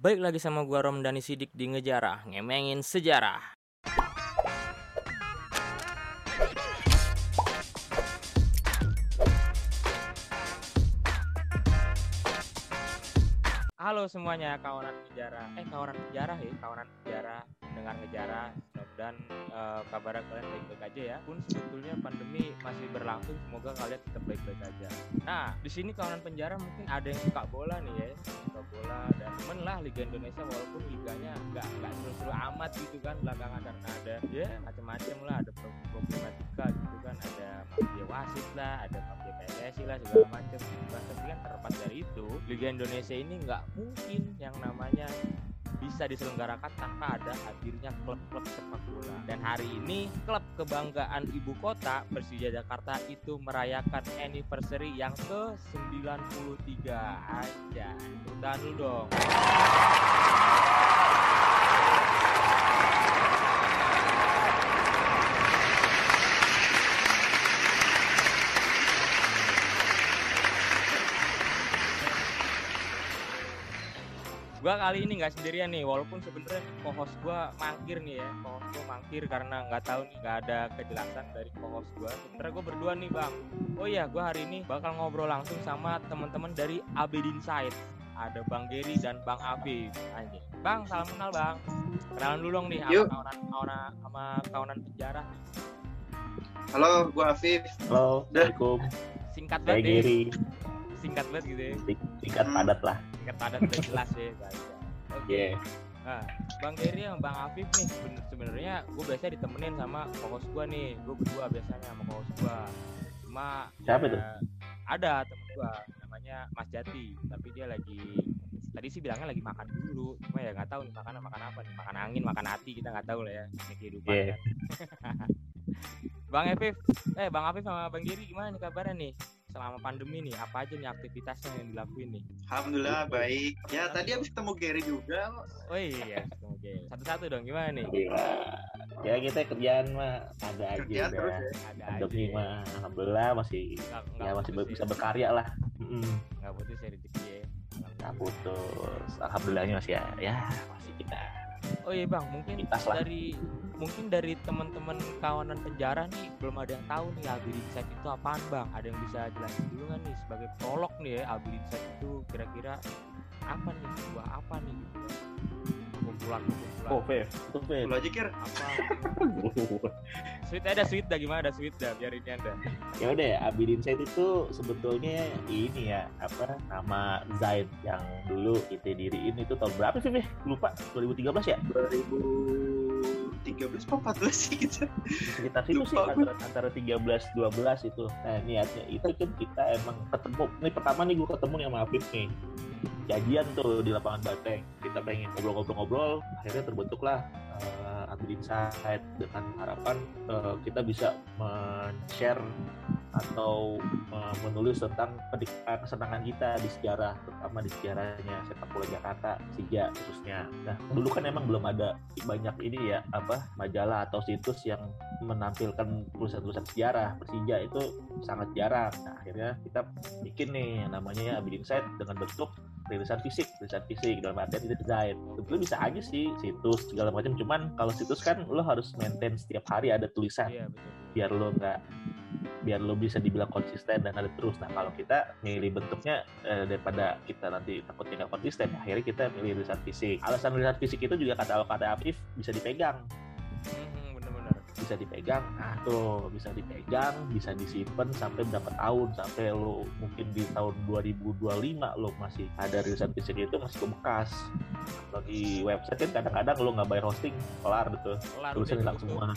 Baik lagi sama gua Rom Dani Sidik di Ngejarah, ngemengin sejarah. Halo semuanya kawanan sejarah. Eh kawanan sejarah ya, kawanan sejarah dengar ngejarah dan uh, kabar kalian baik-baik aja ya. Pun sebetulnya pandemi masih berlangsung, semoga kalian tetap baik-baik aja. Nah, di sini kawanan penjara mungkin ada yang suka bola nih ya, suka bola dan temen lah Liga Indonesia walaupun liganya nggak nggak seru-seru amat gitu kan belakangan karena ada ya macam-macam lah, ada problematika gitu kan, ada mafia wasit lah, ada mafia PSSI lah segala macam. Tapi kan terlepas dari itu, Liga Indonesia ini nggak mungkin yang namanya bisa diselenggarakan tanpa ada hadirnya klub-klub sepak bola. Dan hari ini klub kebanggaan ibu kota Persija Jakarta itu merayakan anniversary yang ke-93 aja. Udah dulu dong. Gua kali ini nggak sendirian nih walaupun sebenarnya co-host gua mangkir nih ya co-host gua mangkir karena nggak tahu nih nggak ada kejelasan dari co-host gua. Sebenarnya gua berdua nih bang. Oh iya gua hari ini bakal ngobrol langsung sama teman-teman dari Abedin Side ada Bang Geri dan Bang Abi aja Bang salam kenal Bang. Kenalan dulu dong nih sama kawanan kawanan sama kawanan penjara Halo gua Afif halo assalamualaikum. Singkat banget Geri singkat banget gitu ya. Singkat padat lah singkat padat udah jelas ya guys oke okay. yeah. Nah, Bang Geri sama Bang Afif nih sebenarnya gue biasanya ditemenin sama host gue nih, gue berdua biasanya sama host gue. Cuma siapa ya, tuh? Ada temen gue namanya Mas Jati, tapi dia lagi tadi sih bilangnya lagi makan dulu, cuma ya nggak tahu nih makan makan apa nih, makan angin, makan hati kita nggak tahu lah ya ini kehidupan. Yeah. Kan. Bang Afif, eh Bang Afif sama Bang Giri gimana nih kabarnya nih? Selama pandemi nih apa aja nih aktivitasnya yang dilakuin nih? Alhamdulillah baik. Ya tadi habis ketemu Gary juga oh iya ketemu Gary. Satu-satu dong gimana nih? Ya kita kerjaan mah ada aja kerjaan terus ya? Ada aja. Mah alhamdulillah masih nggak, nggak ya masih bisa ya. berkarya lah. Nggak putus ya rezeki ya? Nggak putus. Alhamdulillahnya masih ya, ya masih kita oh iya bang mungkin dari mungkin dari teman-teman kawanan penjara nih belum ada yang tahu nih Albi Insight itu apaan bang. Ada yang bisa jelasin dulu kan nih sebagai prolog nih ya Albi Insight itu kira-kira apa nih sebuah apa nih gitu kumpulan kumpulan oh Fev itu Fev lu aja kira apa sweet ada sweet dah gimana ada sweet dah biar ini anda ya udah Abidin Insight itu sebetulnya ini ya apa nama Zaid yang dulu kita diriin itu tahun berapa sih Fev lupa 2013 ya 2000 13 apa 14 sih gitu. Sekitar situ sih antara, antara 13 12 itu. Nah, niatnya itu kan kita emang ketemu. Ini pertama nih gue ketemu nih sama Afif nih. Jajian tuh di lapangan Banteng. Kita pengen ngobrol-ngobrol-ngobrol, akhirnya terbentuklah uh, Admin Insight dengan harapan uh, kita bisa men-share atau uh, menulis tentang kesenangan kita di sejarah terutama di sejarahnya sepak bola Jakarta Sija khususnya. Nah dulu kan emang belum ada banyak ini ya apa majalah atau situs yang menampilkan tulisan-tulisan sejarah Persija itu sangat jarang. Nah akhirnya kita bikin nih namanya Abid Insight dengan bentuk rilisan fisik, rilisan fisik dalam artian itu desain. Sebetulnya bisa aja sih situs segala macam, cuman kalau situs kan lo harus maintain setiap hari ada tulisan. Iya, betul. Biar lo nggak biar lo bisa dibilang konsisten dan ada terus. Nah kalau kita milih bentuknya eh, daripada kita nanti takutnya nggak konsisten, akhirnya kita milih rilisan fisik. Alasan rilisan fisik itu juga kata kata aktif bisa dipegang. Bisa dipegang, nah tuh bisa dipegang, bisa disimpan sampai berapa tahun, sampai lo mungkin di tahun 2025 lo masih ada rilisan fisik itu masih kebekas. Bagi website kan kadang-kadang lo nggak bayar hosting, kelar gitu, tulisan hilang semua.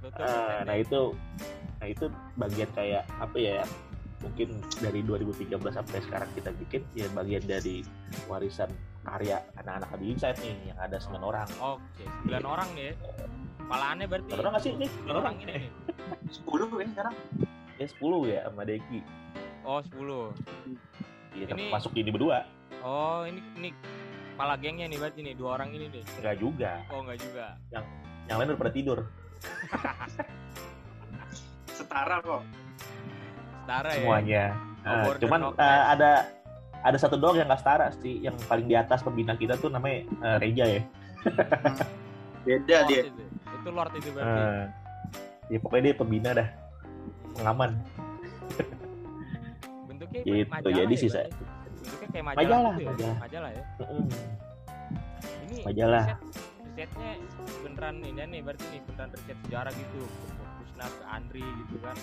Betul, uh, nah itu nah itu bagian kayak apa ya mungkin dari 2013 sampai sekarang kita bikin ya bagian dari warisan karya anak-anak Abi Insight nih yang ada 9 orang. Oke 9 gitu. orang nih kepalaannya berarti 9 orang gak sih? Nih 9 orang ini nih. 10 ya sekarang. Ya 10 ya sama Deki. Oh 10 iya ini... masuk ini berdua. Oh ini ini kepala gengnya nih berarti nih dua orang ini nih. Enggak juga. Oh enggak juga. Yang yang lain udah pada tidur. Setara kok. Setara semuanya. Ya? uh, cuman uh, ada ada satu doang yang nggak setara sih yang paling di atas pembina kita tuh namanya uh, Reja ya beda Lord dia itu. itu Lord itu berarti uh, ya pokoknya dia pembina dah pengaman bentuknya gitu, majalah jadi ya, sih, Bang? bentuknya kayak majalah, Majalah, gitu ya? majalah. majalah ya Mm-mm. ini Majalah. riset, risetnya beneran ini nih berarti nih beneran riset sejarah gitu Kusna ke Andri gitu kan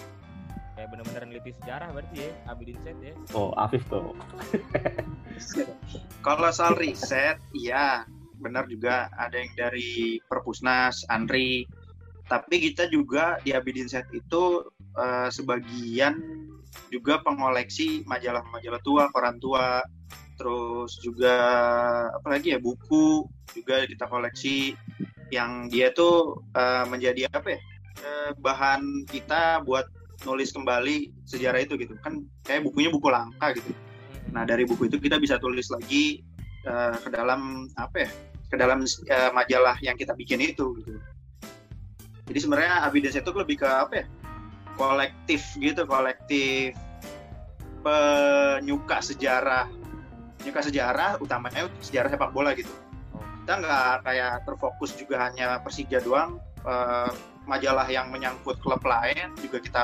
kayak bener-bener neliti sejarah berarti ya Abidin Set ya. Oh Afif tuh. Kalau soal riset, iya. Benar juga ada yang dari Perpusnas, Andri. Tapi kita juga di Abidin Set itu eh, sebagian juga pengoleksi majalah-majalah tua, koran tua, terus juga apalagi ya buku juga kita koleksi. Yang dia tuh eh, menjadi apa ya eh, bahan kita buat nulis kembali sejarah itu gitu kan kayak bukunya buku langka gitu Nah dari buku itu kita bisa tulis lagi eh, ke dalam apa ya? Ke dalam eh, majalah yang kita bikin itu gitu. Jadi sebenarnya Abidens itu lebih ke apa ya? Kolektif gitu, kolektif penyuka sejarah, penyuka sejarah utamanya sejarah sepak bola gitu. Oh. Kita nggak kayak terfokus juga hanya Persija doang. eh, majalah yang menyangkut klub lain juga kita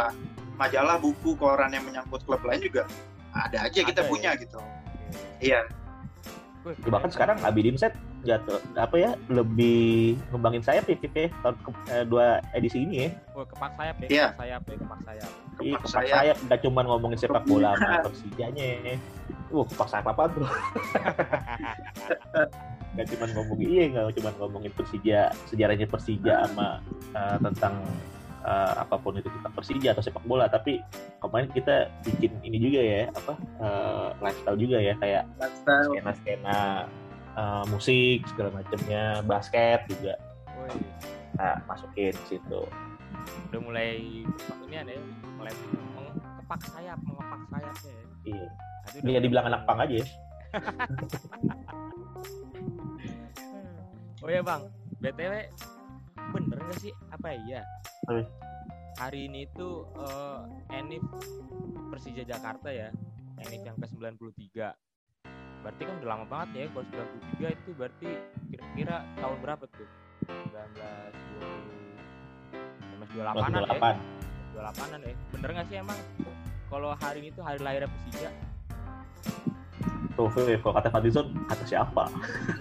majalah buku koran yang menyangkut klub lain juga ada aja kita Ada ya? punya gitu. Iya. Ya, bahkan sekarang Abidin Set jatuh apa ya lebih ngembangin sayap ya Pip, ya tahun ke- eh, dua edisi ini ya Wah, kepak sayap ya, Iya. kepak sayap ya, kepak sayap. Iya, Kepak kepak sayap. sayap nggak cuma ngomongin sepak bola sama Bukan. Persijanya. Wah, kepak sayap apa tuh? Nggak cuma ngomongin iya, nggak cuma ngomongin Persija, sejarahnya Persija sama eh, tentang eh, apa pun itu tentang Persija atau sepak bola, tapi kemarin kita bikin ini juga ya, apa eh, lifestyle juga ya, kayak Lifestyle. skena-skena eh, musik segala macamnya, basket juga Woi, nah, masukin ke situ. udah mulai ini ada ya, mulai mengepak sayap, mengepak sayap ya. Iya. Itu udah Dia dibilang anak pang aja ya. Oh ya bang, btw bener nggak sih apa iya? Hari ini tuh eh, Enif Persija Jakarta ya, Enif yang ke 93 Berarti kan udah lama banget ya, kalau 93 itu berarti kira-kira tahun berapa tuh? 1920 1928an ya? 28. 28an ya? Bener nggak sih emang? Kalau hari ini tuh hari lahirnya Persija? Tuh, kalau kata Fadlizon, kata siapa?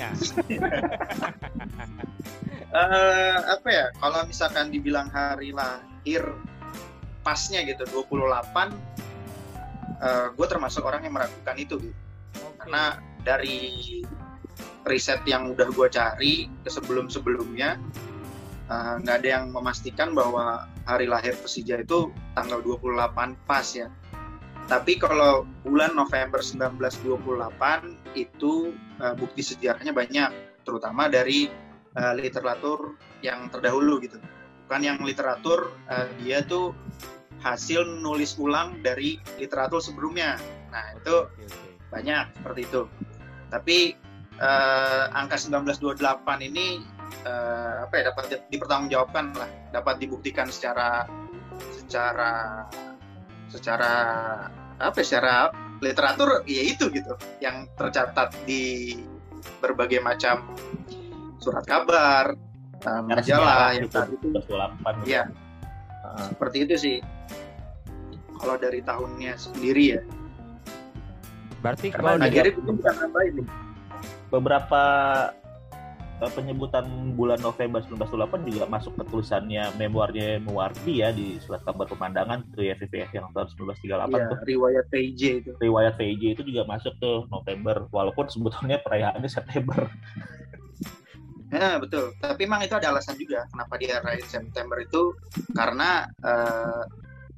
Nah, Eh, apa ya? Kalau misalkan dibilang hari lahir pasnya gitu 28 eh gue termasuk orang yang meragukan itu gitu. oke. Karena dari riset yang udah gue cari ke sebelum-sebelumnya eh, nggak ada yang memastikan bahwa hari lahir Persija itu tanggal 28 pas ya. Tapi kalau bulan November 1928 itu eh, bukti sejarahnya banyak, terutama dari eh, literatur yang terdahulu gitu. Bukan yang literatur eh, dia tuh hasil nulis ulang dari literatur sebelumnya. Nah, itu banyak seperti itu. Tapi eh, angka 1928 ini eh, apa ya dapat di- dipertanggungjawabkan lah, dapat dibuktikan secara secara secara apa ya, secara literatur ya itu gitu yang tercatat di berbagai macam surat kabar, eh, majalah yang itu, saat itu 28. Iya. Heeh. seperti itu sih. Kalau dari tahunnya sendiri ya. Berarti Karena kalau Nah, dari itu bukan nambahin nih. beberapa eh, penyebutan bulan November 1928 juga masuk ke tulisannya memoirnya Muwardi ya di surat kabar pemandangan tuh ya VPF yang tahun 1938 Iya, tuh riwayat PJ itu. riwayat VJ itu juga masuk tuh November walaupun sebetulnya perayaannya September Nah, betul. Tapi emang itu ada alasan juga kenapa dia rayain September itu karena eh,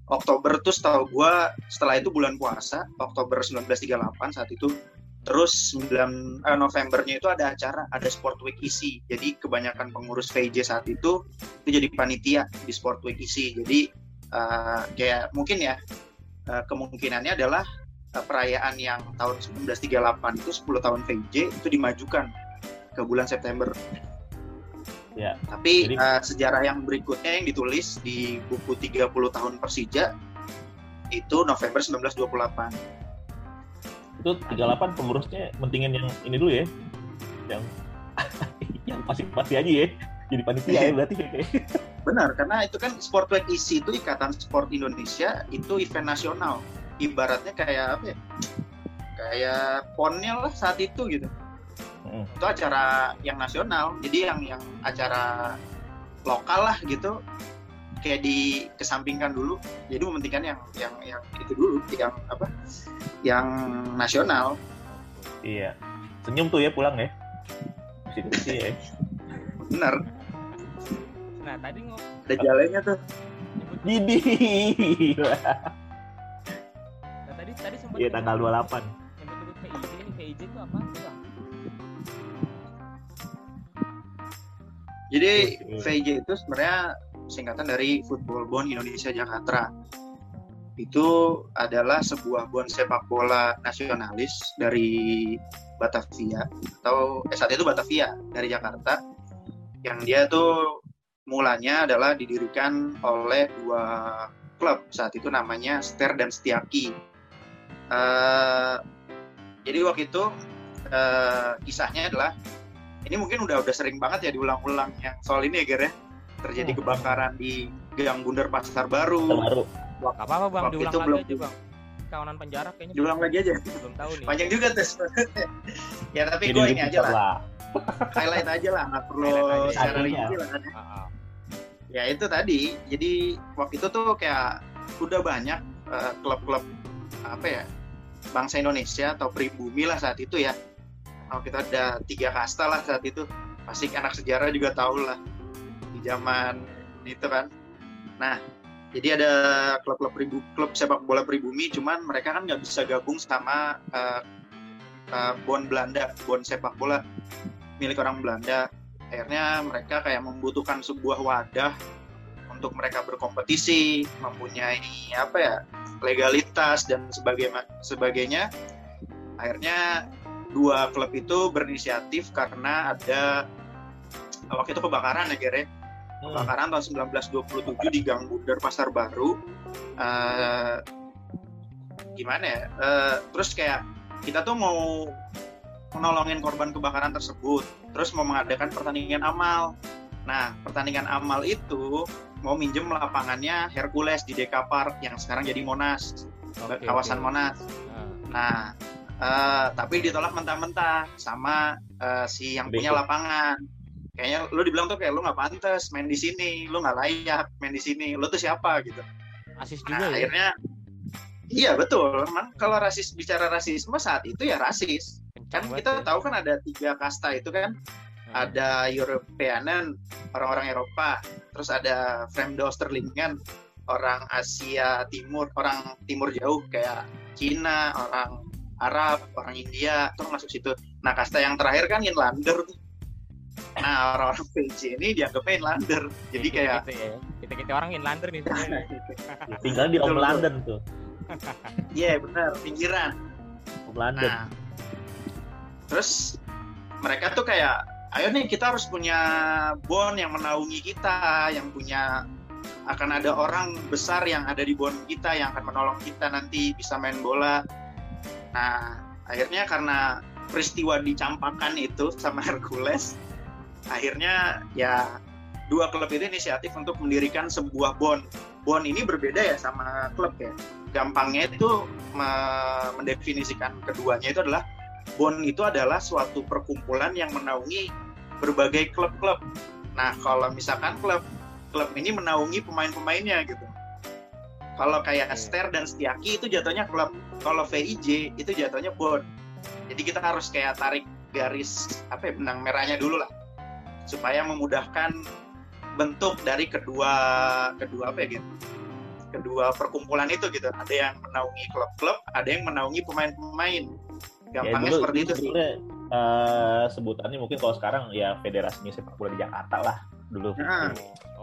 Oktober tuh setahu gua setelah itu bulan puasa, Oktober 1938 saat itu. Terus 9 eh, Novembernya itu ada acara, ada Sport Week isi. Jadi kebanyakan pengurus VJ saat itu itu jadi panitia di Sport Week isi. Jadi eh, kayak mungkin ya eh, kemungkinannya adalah perayaan yang tahun 1938 itu 10 tahun VJ itu dimajukan ke bulan September. Ya, Tapi jadi- eh, sejarah yang berikutnya yang ditulis di buku 30 tahun Persija itu November 1928. itu 38 pengurusnya mentingin yang ini dulu ya yang yang pasti pasti aja ya jadi panitia ya berarti Benar, karena itu kan Sport Week isi itu Ikatan Sport Indonesia itu event nasional. Ibaratnya kayak apa ya? Kayak ponnya lah saat itu gitu. Hmm. Itu acara yang nasional. Jadi yang yang acara lokal lah gitu kayak dikesampingkan dulu. Jadi mementingkan yang yang yang itu dulu, yang apa? Yang nasional. iya senyum tuh ya pulang ya Bersih bersih ya Benar. Nah tadi ngomong Ada jalannya tuh. Gidi. nah, tadi tadi sempat Iya tanggal 28. nyebut-nyebut VIJ ini VIJ itu apa sih Jadi Oke. VIJ itu sebenarnya singkatan dari Football Bond Indonesia Jakarta. Itu adalah sebuah bond sepak bola nasionalis dari Batavia atau eh, saat itu Batavia dari Jakarta yang dia tuh mulanya adalah didirikan oleh dua klub saat itu namanya Ster dan Setiaki. Eh, jadi waktu itu eh, kisahnya adalah ini mungkin udah udah sering banget ya diulang-ulang yang soal ini ya Ger ya terjadi Hmm. kebakaran di Gang Bundar Pasar Baru Baru. Gak apa-apa bang, Waktu diulang itu lagi belum- aja bang. Kawanan penjara kayaknya diulang lagi aja belum tahu nih. panjang juga sebenarnya. ya tapi Jadi gue ini aja lah lah. highlight aja lah nggak perlu secara rinci lah kan Ah, ah. ya itu tadi jadi waktu itu tuh kayak udah banyak eh, klub-klub apa ya bangsa Indonesia atau pribumi lah saat itu ya kalau kita ada tiga kasta lah saat itu pasti anak sejarah juga tahu lah di zaman itu kan nah jadi ada klub-klub pribu, klub sepak bola pribumi cuman mereka kan nggak bisa gabung sama eh, eh, bon Belanda bon sepak bola milik orang Belanda akhirnya mereka kayak membutuhkan sebuah wadah untuk mereka berkompetisi, mempunyai apa ya legalitas dan sebagainya. sebagainya. Akhirnya dua klub itu berinisiatif karena ada waktu itu kebakaran ya Gere, Hmm. kebakaran tahun 1927 di Gang Bundar Pasar Baru. Eh, gimana ya? Eh, terus kayak kita tuh mau menolongin korban kebakaran tersebut, terus mau mengadakan pertandingan amal. Nah, pertandingan amal itu mau minjem lapangannya Hercules di Deka Park yang sekarang jadi Monas, Oke, kawasan oke. Monas. Ah. Nah, eh, tapi ditolak mentah-mentah sama eh, si yang punya lapangan. Kayaknya lu dibilang tuh kayak lu nggak pantas main di sini, lu nggak layak main di sini, lu tuh siapa gitu. Asis Nah, juga ya. akhirnya iya betul. Memang kalau rasis bicara rasisme saat itu ya rasis. Kan kita ya. tahu kan ada tiga kasta itu kan Ah. ada Europeanen orang-orang Eropa terus ada Fremdoosterlingen orang Asia Timur orang Timur jauh kayak Cina orang Arab orang India terus masuk situ nah kasta yang terakhir kan Inlander tuh. nah orang-orang PJ ini dianggapnya Inlander jadi kayak gitu ya. Kita kita orang Inlander nih. Tinggal di Om. London tuh. iya benar pinggiran Om London. Nah, terus mereka tuh kayak, ayo nih kita harus punya bon yang menaungi kita, yang punya akan ada orang besar yang ada di bon kita yang akan menolong kita nanti bisa main bola. Nah, akhirnya karena peristiwa dicampakkan itu sama Hercules, akhirnya ya dua klub itu inisiatif untuk mendirikan sebuah bon. Bon ini berbeda ya sama klub ya. Gampangnya itu me- mendefinisikan keduanya itu adalah Bon itu adalah suatu perkumpulan yang menaungi berbagai klub-klub. Nah, kalau misalkan klub klub ini menaungi pemain-pemainnya gitu. Kalau kayak. Ster dan Setiaki itu jatuhnya klub. Kalau VIJ itu jatuhnya Bon. Jadi kita harus kayak tarik garis apa ya benang merahnya dulu lah supaya memudahkan bentuk dari kedua kedua apa ya gitu kedua perkumpulan itu gitu ada yang menaungi klub-klub ada yang menaungi pemain-pemain gampangnya dulu- seperti itu sih eh, sebutannya mungkin kalau sekarang ya Federasi Sepak Bola di Jakarta lah dulu. Nah.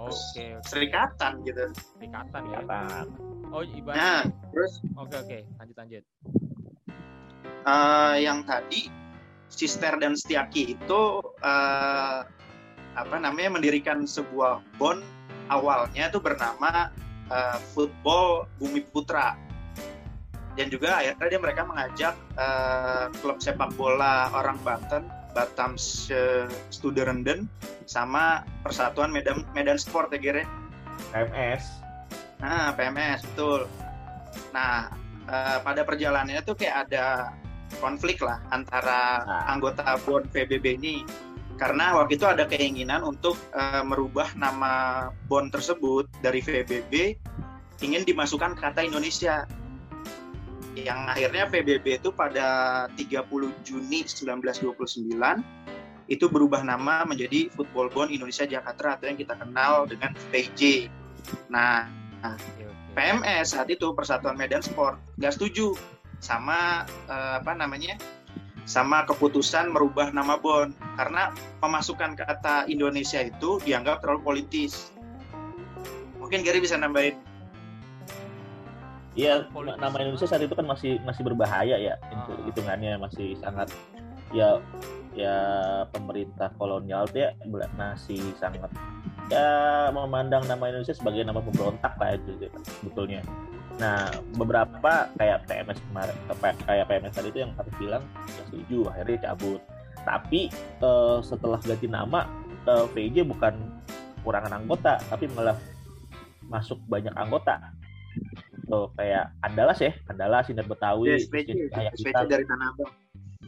Oke, oke. serikatan gitu Ikatan ya. Jakarta. nah Oh, ibaratnya. terus Oke, oke. Lanjut lanjut. eh, yang tadi Sister dan Setiaki itu eh, apa namanya mendirikan sebuah bon awalnya itu bernama eh, Football Bumi Putra dan juga akhirnya dia mereka mengajak uh, klub sepak bola orang Banten Batam Studerenden sama Persatuan Medan Medan Sport ya Gere PMS nah PMS betul. Nah uh, pada perjalanannya tuh kayak ada konflik lah antara nah. anggota BON PBB ini. Karena waktu itu ada keinginan untuk uh, merubah nama BON tersebut dari VBB ingin dimasukkan kata Indonesia yang akhirnya PBB itu pada 30 Juni 1929 itu berubah nama menjadi Football Bond Indonesia Jakarta atau yang kita kenal dengan PJ. Nah, PMS saat itu Persatuan Medan Sport nggak setuju sama eh, apa namanya sama keputusan merubah nama Bond karena pemasukan kata Indonesia itu dianggap terlalu politis. Mungkin Gary bisa nambahin Iya, nama Indonesia saat itu kan masih masih berbahaya ya, ah. hitungannya masih sangat ya ya pemerintah kolonial dia masih sangat ya memandang nama Indonesia sebagai nama pemberontak lah itu sebetulnya. Nah beberapa kayak PMS kemarin kayak PMS tadi itu yang harus bilang ya setuju akhirnya cabut. Tapi uh, setelah ganti nama eh, VJ bukan kurangan anggota tapi malah masuk banyak anggota tuh kayak Andalas ya Andalas Sinar Betawi BSPC, kayak kita dari Tanah Abang.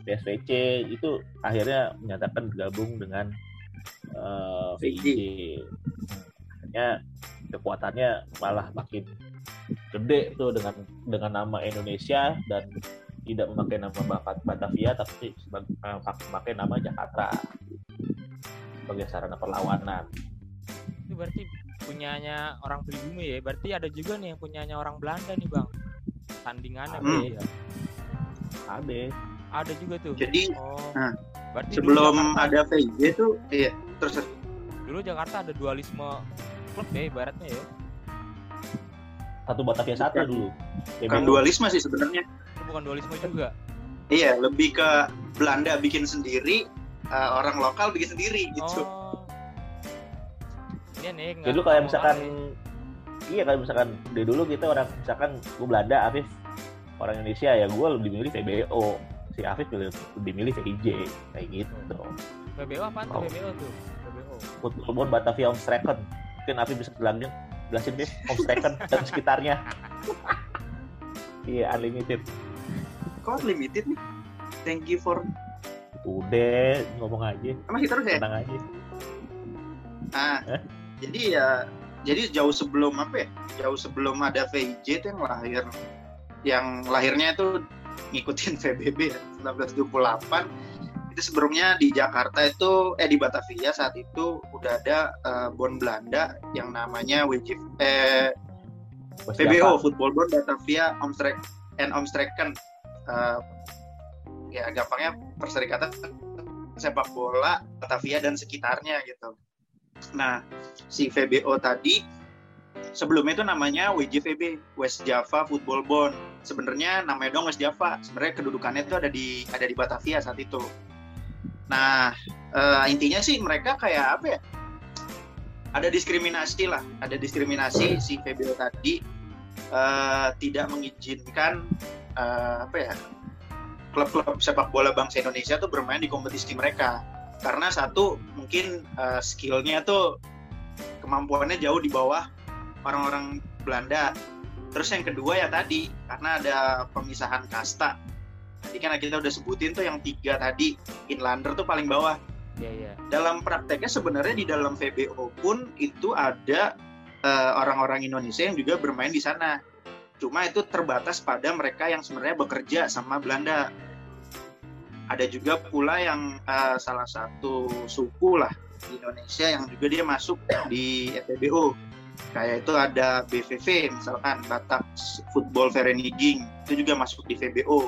BSPC itu akhirnya menyatakan bergabung dengan uh, eh, VIJ akhirnya kekuatannya malah makin gede tuh dengan dengan nama Indonesia dan tidak memakai nama Bakat Batavia tapi sebagai, uh, memakai nama Jakarta sebagai sarana perlawanan. Itu berarti punyanya orang pribumi ya. Berarti ada juga nih yang punyanya orang Belanda nih bang. Tandingannya hmm. ya ada. Ada juga tuh. Jadi oh, nah, berarti sebelum ada VJ tuh iya terus dulu Jakarta ada dualisme klub ya ibaratnya ya. Satu Batavia satu dulu. Bukan dualisme sih sebenarnya. Bukan dualisme juga. Iya lebih ke Belanda bikin sendiri uh, orang lokal bikin sendiri gitu. Oh Iya nih. Dulu kayak misalkan iya kayak misalkan dari dulu kita orang misalkan gue Belanda, Afif orang Indonesia ya gue lebih milih VBO si Afif lebih milih VIJ kayak gitu. VBO apa tuh? Oh. VBO tuh. VBO. Football Batavia Omstreken. Mungkin Afif bisa bilangnya jelasin deh Omstreken dan sekitarnya. Iya, yeah, unlimited. Kok unlimited nih? Thank you for Udah, ngomong aja. Masih terus ya? Tenang aja. Ah, eh? Jadi ya jadi jauh sebelum apa ya? Jauh sebelum ada VIJ itu yang lahir yang lahirnya itu ngikutin VBB ya 1928 itu sebelumnya di Jakarta itu eh di Batavia saat itu udah ada uh, Bon Belanda yang namanya WJ eh VBO Football Bon Batavia Omstrek and Omstreken. Uh, ya gampangnya perserikatan sepak bola Batavia dan sekitarnya gitu Nah, si VBO tadi sebelumnya itu namanya WJVB, West Java Football Bond. Sebenarnya namanya dong West Java. Sebenarnya kedudukannya itu ada di ada di Batavia saat itu. Nah, uh, intinya sih mereka kayak apa ya? Ada diskriminasi lah, ada diskriminasi si VBO tadi uh, tidak mengizinkan uh, apa ya? klub-klub sepak bola bangsa Indonesia tuh bermain di kompetisi mereka karena satu mungkin uh, skillnya tuh kemampuannya jauh di bawah orang-orang Belanda. Terus yang kedua ya tadi karena ada pemisahan kasta. Tadi kan kita udah sebutin tuh yang tiga tadi inlander tuh paling bawah. Yeah, yeah. Dalam prakteknya sebenarnya di dalam VBO pun itu ada uh, orang-orang Indonesia yang juga bermain di sana. Cuma itu terbatas pada mereka yang sebenarnya bekerja sama Belanda ada juga pula yang uh, salah satu suku lah di Indonesia yang juga dia masuk di FPBO kayak itu ada BVV misalkan Batak Football Vereniging itu juga masuk di VBO uh,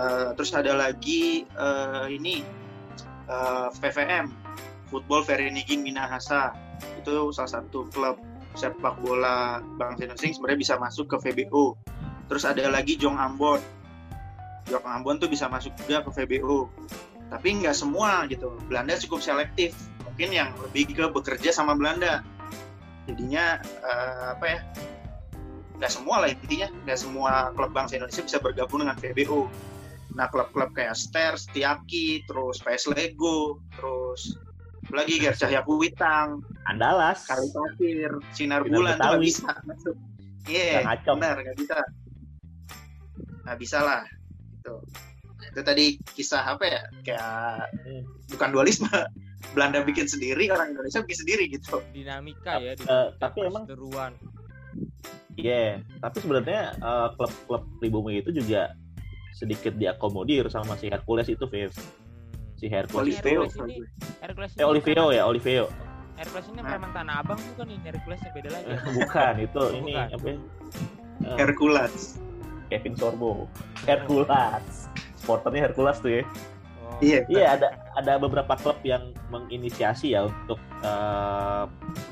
eh, terus ada lagi uh, ini uh, VVM Football Vereniging Minahasa. Itu salah satu klub sepak bola bangsa Indonesia sebenarnya bisa masuk ke VBO terus ada lagi Jong Ambon Jok Ambon tuh bisa masuk juga ke VBO tapi nggak semua gitu Belanda cukup selektif mungkin yang lebih ke bekerja sama Belanda jadinya uh, apa ya nggak semua lah intinya nggak semua klub bangsa Indonesia bisa bergabung dengan VBO nah klub-klub kayak Ster, Setiaki, terus PS Lego, terus lagi Ger Cahya Kuitang, Andalas. Kali Pasir, Sinar Sinar Bulan nggak Betawi. bisa masuk. Iya, acok. benar nggak bisa. Nggak bisa lah. Itu. Nah, itu tadi kisah apa ya? Kayak Hmm. bukan dualisme. Belanda bikin sendiri, orang Indonesia bikin sendiri gitu. dinamika ya di Eh, tapi emang- perseteruan Iya, tapi sebenarnya eh, klub-klub pribumi itu juga sedikit diakomodir sama si Hercules itu, Viv. Hmm. Si Hercules Oliveo. itu. Hercules ini Hercules Eh, Oliveo ya, Oliveo. Hercules ini Nah. preman tanah abang bukan nih Herculesnya beda lagi Eh, Bukan, itu ini Bukan. apa ya? Eh, Hercules. Kevin Sorbo. Hercules. Supporternya Hercules tuh ya. Oh. Iya. Iya, ada ada beberapa klub yang menginisiasi ya untuk eh,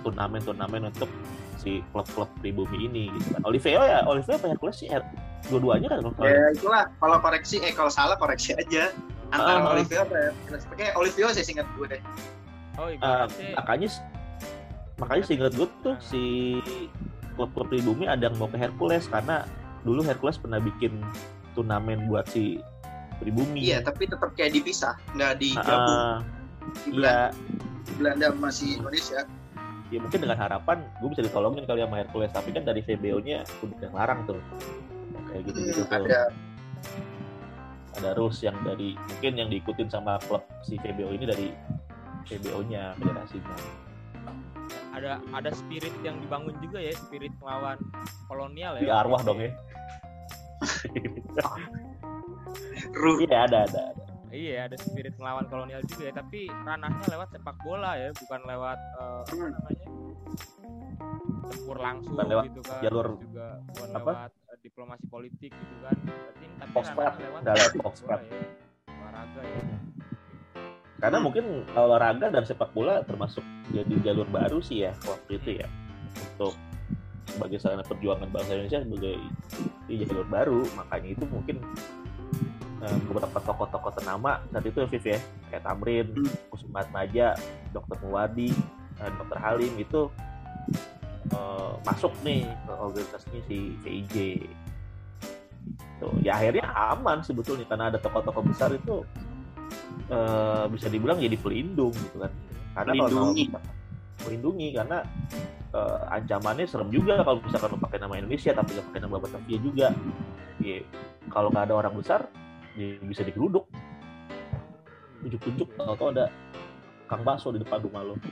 turnamen-turnamen untuk si klub-klub pribumi ini gitu kan. Oliveo ya, Oliveo apa Hercules sih? Her- Dua-duanya kan kalau. Ya itulah. Kalau koreksi, eh kalau salah koreksi aja. Antara Ah. Oliveo apa ya? Kayak Oliveo sih singkat gue deh. oh ibaratnya makanya makanya seingat gue tuh si klub-klub pribumi ada yang mau ke Hercules karena dulu Hercules pernah bikin turnamen buat si pribumi. Iya, tapi tetap kayak dipisah, nggak digabung. Ah, di Belanda, iya, Belanda masih Indonesia. ya mungkin dengan harapan gue bisa ditolongin kali sama Hercules tapi kan dari VBO-nya udah larang tuh kayak gitu gitu Hmm, tuh ada ada rules yang dari mungkin yang diikutin sama klub si VBO ini dari VBO-nya federasinya ada ada spirit yang dibangun juga ya spirit melawan kolonial ya di arwah dong ya ruh. iya ada ada ada. iya ada spirit melawan kolonial juga ya tapi ranahnya lewat sepak bola ya bukan lewat eh, apa Hmm. namanya tempur langsung Bukan lewat gitu kan jalur juga bukan apa? lewat eh, diplomasi politik gitu kan tapi Fox ranahnya lewat sepak bola ya olahraga ya karena Hmm. mungkin olahraga dan sepak bola termasuk jadi jalur baru sih ya waktu itu ya untuk sebagai sarana perjuangan bangsa Indonesia sebagai jalur baru makanya itu mungkin eh, beberapa tokoh-tokoh ternama saat itu Viv ya kayak Tamrin, Hmm. Kusuma Maja, Dr. Muwadi, eh, Dr. Halim itu eh, masuk nih ke organisasinya si VIJ. Tuh, ya akhirnya aman sebetulnya karena ada tokoh-tokoh besar itu eh, bisa dibilang jadi pelindung gitu kan. Karena kalau Melindungi. nama- melindungi karena eh, ancamannya serem juga kalau misalkan lo pakai nama Indonesia tapi nggak pakai nama Batavia juga. Ya, kalau nggak ada orang besar, ya bisa digeruduk. Ujuk-ujuk, tau ada Kang Bakso di depan rumah lo.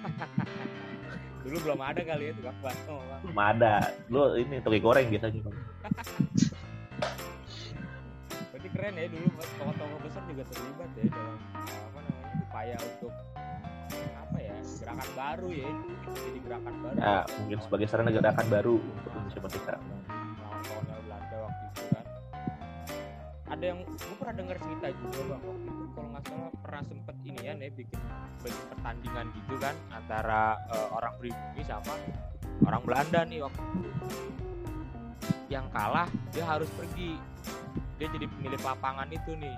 dulu belum ada kali ya tukang bakso bang Belum ada. Lo ini toge goreng biasanya. Keren ya dulu tokoh-tokoh besar juga terlibat ya dalam apa namanya upaya untuk apa ya gerakan baru ya itu jadi gerakan baru. Ya, mungkin sebagai sarana gerakan baru untuk Indonesia Merdeka. kolonial Belanda waktu itu kan. Ada yang gue pernah dengar cerita juga bang waktu itu kalau nggak salah pernah sempet ini ya nih bikin bikin pertandingan gitu kan antara eh, orang pribumi sama orang Belanda nih waktu itu. Yang kalah dia harus pergi dia jadi pemilik lapangan itu nih.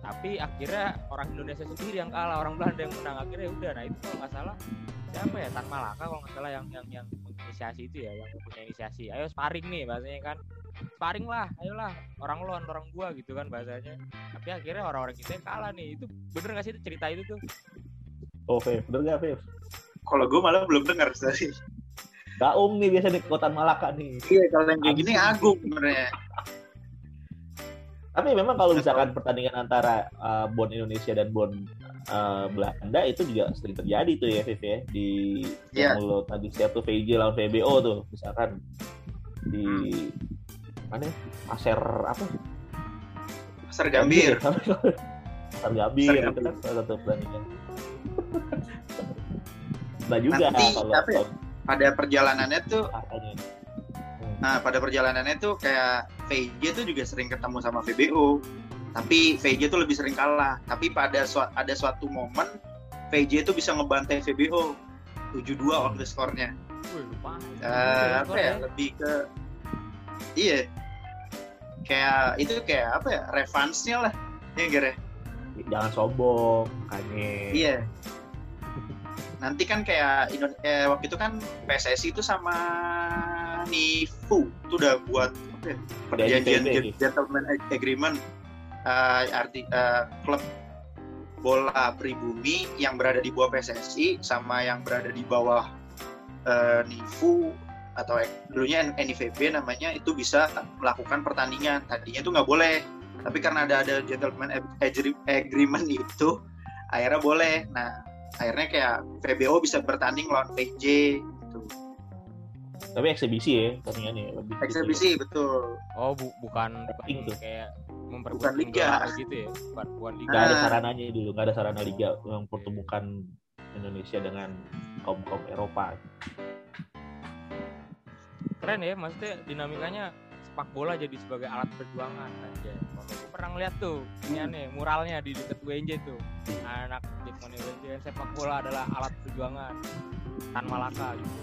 Tapi akhirnya orang Indonesia sendiri yang kalah orang Belanda yang menang. Akhirnya ya udah nah itu kalau nggak salah siapa ya? Tan Malaka kalau nggak salah yang yang yang menginisiasi itu ya yang punya inisiasi. Ayo sparring nih bahasanya kan. Sparring lah ayolah. Orang lawan orang gua gitu kan bahasanya. Tapi akhirnya orang-orang kita yang kalah nih. Itu bener nggak sih itu cerita itu tuh? Oh, Fev, bener gak, Fev? Kalau gue malah belum dengar tadi. Gaung nih biasa di kota Malaka nih. Iya, kalau yang kayak gini agung sebenarnya. Tapi memang kalau misalkan pertandingan antara uh, Bon Indonesia dan Bon uh, Belanda itu juga sering terjadi tuh ya, Fev ya. Di Iya. yang lo tadi siap tuh VJ lawan VBO tuh, misalkan di mana ya? Apa? Pasar Gambir. Pasar Gambir Pasar itu kan salah satu pertandingan. nah juga Nanti, kalau apa ya? kalau Pada perjalanannya tuh, nah pada perjalanannya tuh kayak VJ tuh juga sering ketemu sama VBO. Tapi VJ tuh lebih sering kalah. Tapi pada sua- ada suatu momen VJ tuh bisa ngebantai VBO 7-2 waktu skornya. Wih, lupa Eh, apa ya lebih ke iya kayak itu kayak apa ya revansnya lah ya Ger, ya? Jangan sombong, makanya. iya nanti kan kayak Indo- eh, waktu itu kan PSSI itu sama NIFU itu udah buat ya, perjanjian NIFB. gentleman agreement uh, arti uh, klub bola pribumi yang berada di bawah PSSI sama yang berada di bawah uh, NIFU atau dulunya NIVB namanya itu bisa melakukan pertandingan tadinya itu nggak boleh tapi karena ada ada gentleman agree- agreement itu akhirnya boleh nah akhirnya kayak VBO bisa bertanding lawan PJ gitu. Tapi eksibisi ya pertandingannya lebih. gitu eksebisi betul Oh, bu- bukan Penting tuh. kayak Bukan memperebutkan liga. gitu ya. Bukan, bukan liga. Gak ada Ah. sarananya dulu, gak ada sarana liga yang pertemukan Indonesia dengan kaum kaum Eropa. Keren ya, maksudnya dinamikanya sepak bola jadi sebagai alat perjuangan aja. Kalau aku pernah ngeliat tuh, ini aneh, muralnya di dekat WNJ tuh. Anak Jackmania WNJ sepak bola adalah alat perjuangan. Tan Malaka gitu.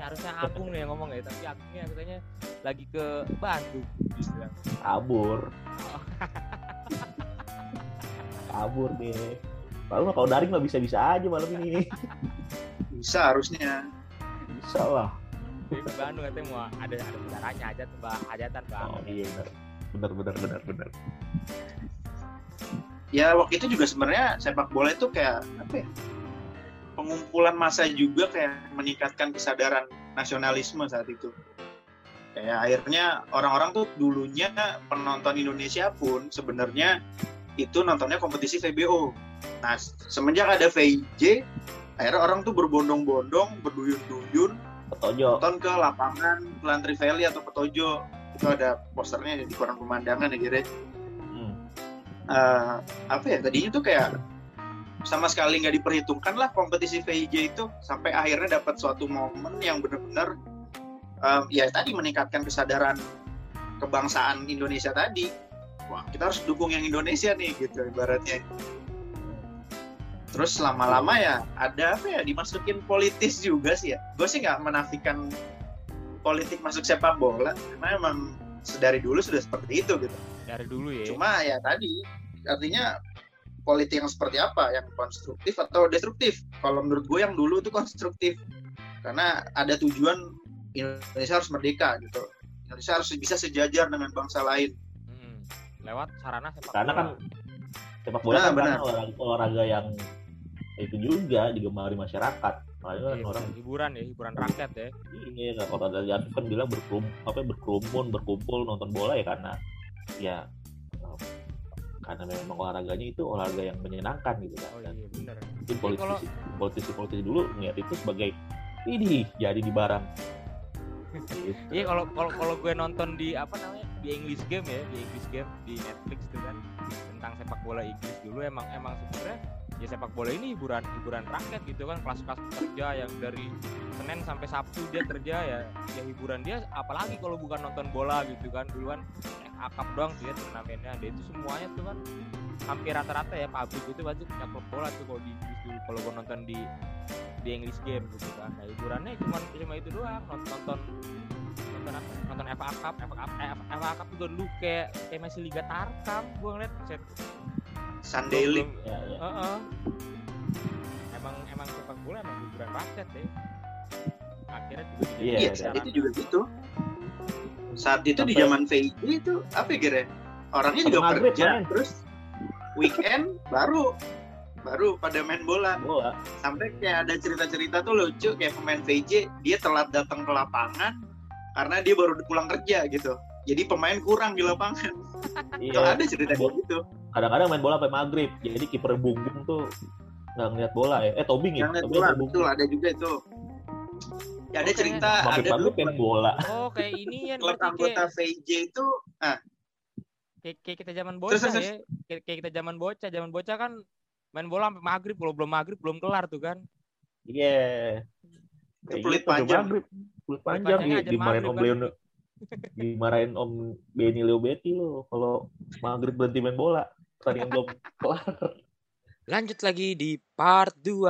Harusnya Agung nih yang ngomong ya, tapi Agungnya katanya lagi ke Bandung. Bilang. Kabur. Kabur deh. Lalu kalau daring mah bisa-bisa aja malam ini. bisa harusnya Bisa lah. Ke Bandung katanya mau ada ada saudaranya aja tuh bah hajatan bang. Oh iya benar. Benar benar benar benar. ya waktu itu juga sebenarnya sepak bola itu kayak apa ya pengumpulan massa juga kayak meningkatkan kesadaran nasionalisme saat itu kayak akhirnya orang-orang tuh dulunya penonton Indonesia pun sebenarnya itu nontonnya kompetisi VBO nah semenjak ada VIJ akhirnya orang tuh berbondong-bondong berduyun-duyun Petojo. nonton ke lapangan Lantri Valley atau Petojo itu ada posternya di koran pemandangan ya kira Hmm. eh, apa ya tadinya tuh kayak sama sekali nggak diperhitungkan lah kompetisi VIJ itu sampai akhirnya dapat suatu momen yang benar-benar eh, ya tadi meningkatkan kesadaran kebangsaan Indonesia tadi. Wah kita harus dukung yang Indonesia nih gitu ibaratnya. Terus lama-lama ya ada apa ya dimasukin politis juga sih ya. Gue sih nggak menafikan politik masuk sepak bola karena emang sedari dulu sudah seperti itu gitu. Dari dulu ya. Cuma ya tadi artinya politik yang seperti apa, yang konstruktif atau destruktif. Kalau menurut gue yang dulu itu konstruktif karena ada tujuan Indonesia harus merdeka gitu. Indonesia harus bisa sejajar dengan bangsa lain. Mm-mm. Lewat sarana sepak Karena bola. kan sepak bola Nah, kan benar. olahraga, olahraga yang itu juga digemari masyarakat. Makanya kan Iya, orang hiburan ya, hiburan rakyat ya. ini ya kalau dari Afif kan bilang berkerum, apa berkerumun berkumpul nonton bola ya karena ya karena memang olahraganya itu olahraga yang menyenangkan gitu kan Oh dan iya bener. mungkin kalau- politisi politisi politisi dulu ngeliat itu sebagai ini jadi di barang Gitu. Iya kalau kalau kalau gue nonton di apa namanya di English game ya di English game di Netflix tuh kan tentang sepak bola Inggris dulu emang emang sebenarnya ya sepak bola ini hiburan hiburan rakyat gitu kan kelas-kelas kerja yang dari Senin sampai Sabtu dia kerja ya ya hiburan dia apalagi kalau bukan nonton bola gitu kan dulu FA Cup doang tuh ya turnamennya dia itu semuanya tuh kan hampir rata-rata ya pabrik itu pasti punya klub bola tuh kalau di Inggris dulu kalau gue nonton di di English game gitu kan nah hiburannya cuma cuma itu doang nonton nonton nonton apa nonton FA Cup FA Cup eh, FA Cup juga dulu kayak kayak masih Liga Tarkam gue ngeliat set Sunday League. ya, ya. Heeh. emang emang sepak bola emang hiburan rakyat ya akhirnya juga Iya, saat itu juga gitu. Saat itu di Sampai- zaman VIJ itu apa ya Gere? Orangnya Sampai juga maghrib, kerja, main. terus weekend baru baru pada main bola. bola. Sampai kayak ada cerita-cerita tuh lucu kayak pemain VJ dia telat datang ke lapangan karena dia baru pulang kerja gitu. Jadi pemain kurang di lapangan. Iya. Kalau ada cerita kayak gitu. Kadang-kadang main bola sampai maghrib jadi kiper bungbung tuh nggak ngeliat bola ya. Eh tobing ya? Tobing bola betul ada juga itu ya, ada cerita maghrib ada dulu maghrib main bola. Oh kayak ini ya klub anggota kayak, VJ itu kayak, kayak kita zaman bocah terus, ya. Kayak, kayak kita zaman bocah. Zaman bocah kan main bola sampai maghrib. Kalau belum maghrib belum kelar tuh kan. Iya. Itu Kayak peluit gitu, sampai panjang. maghrib. Peluit panjang. panjangnya di, aja dimarahin om kan. Leon dimarahin om Benny Leo Betty lo. Kalau maghrib berhenti main bola. Pertandingan belum kelar. Lanjut lagi di part 2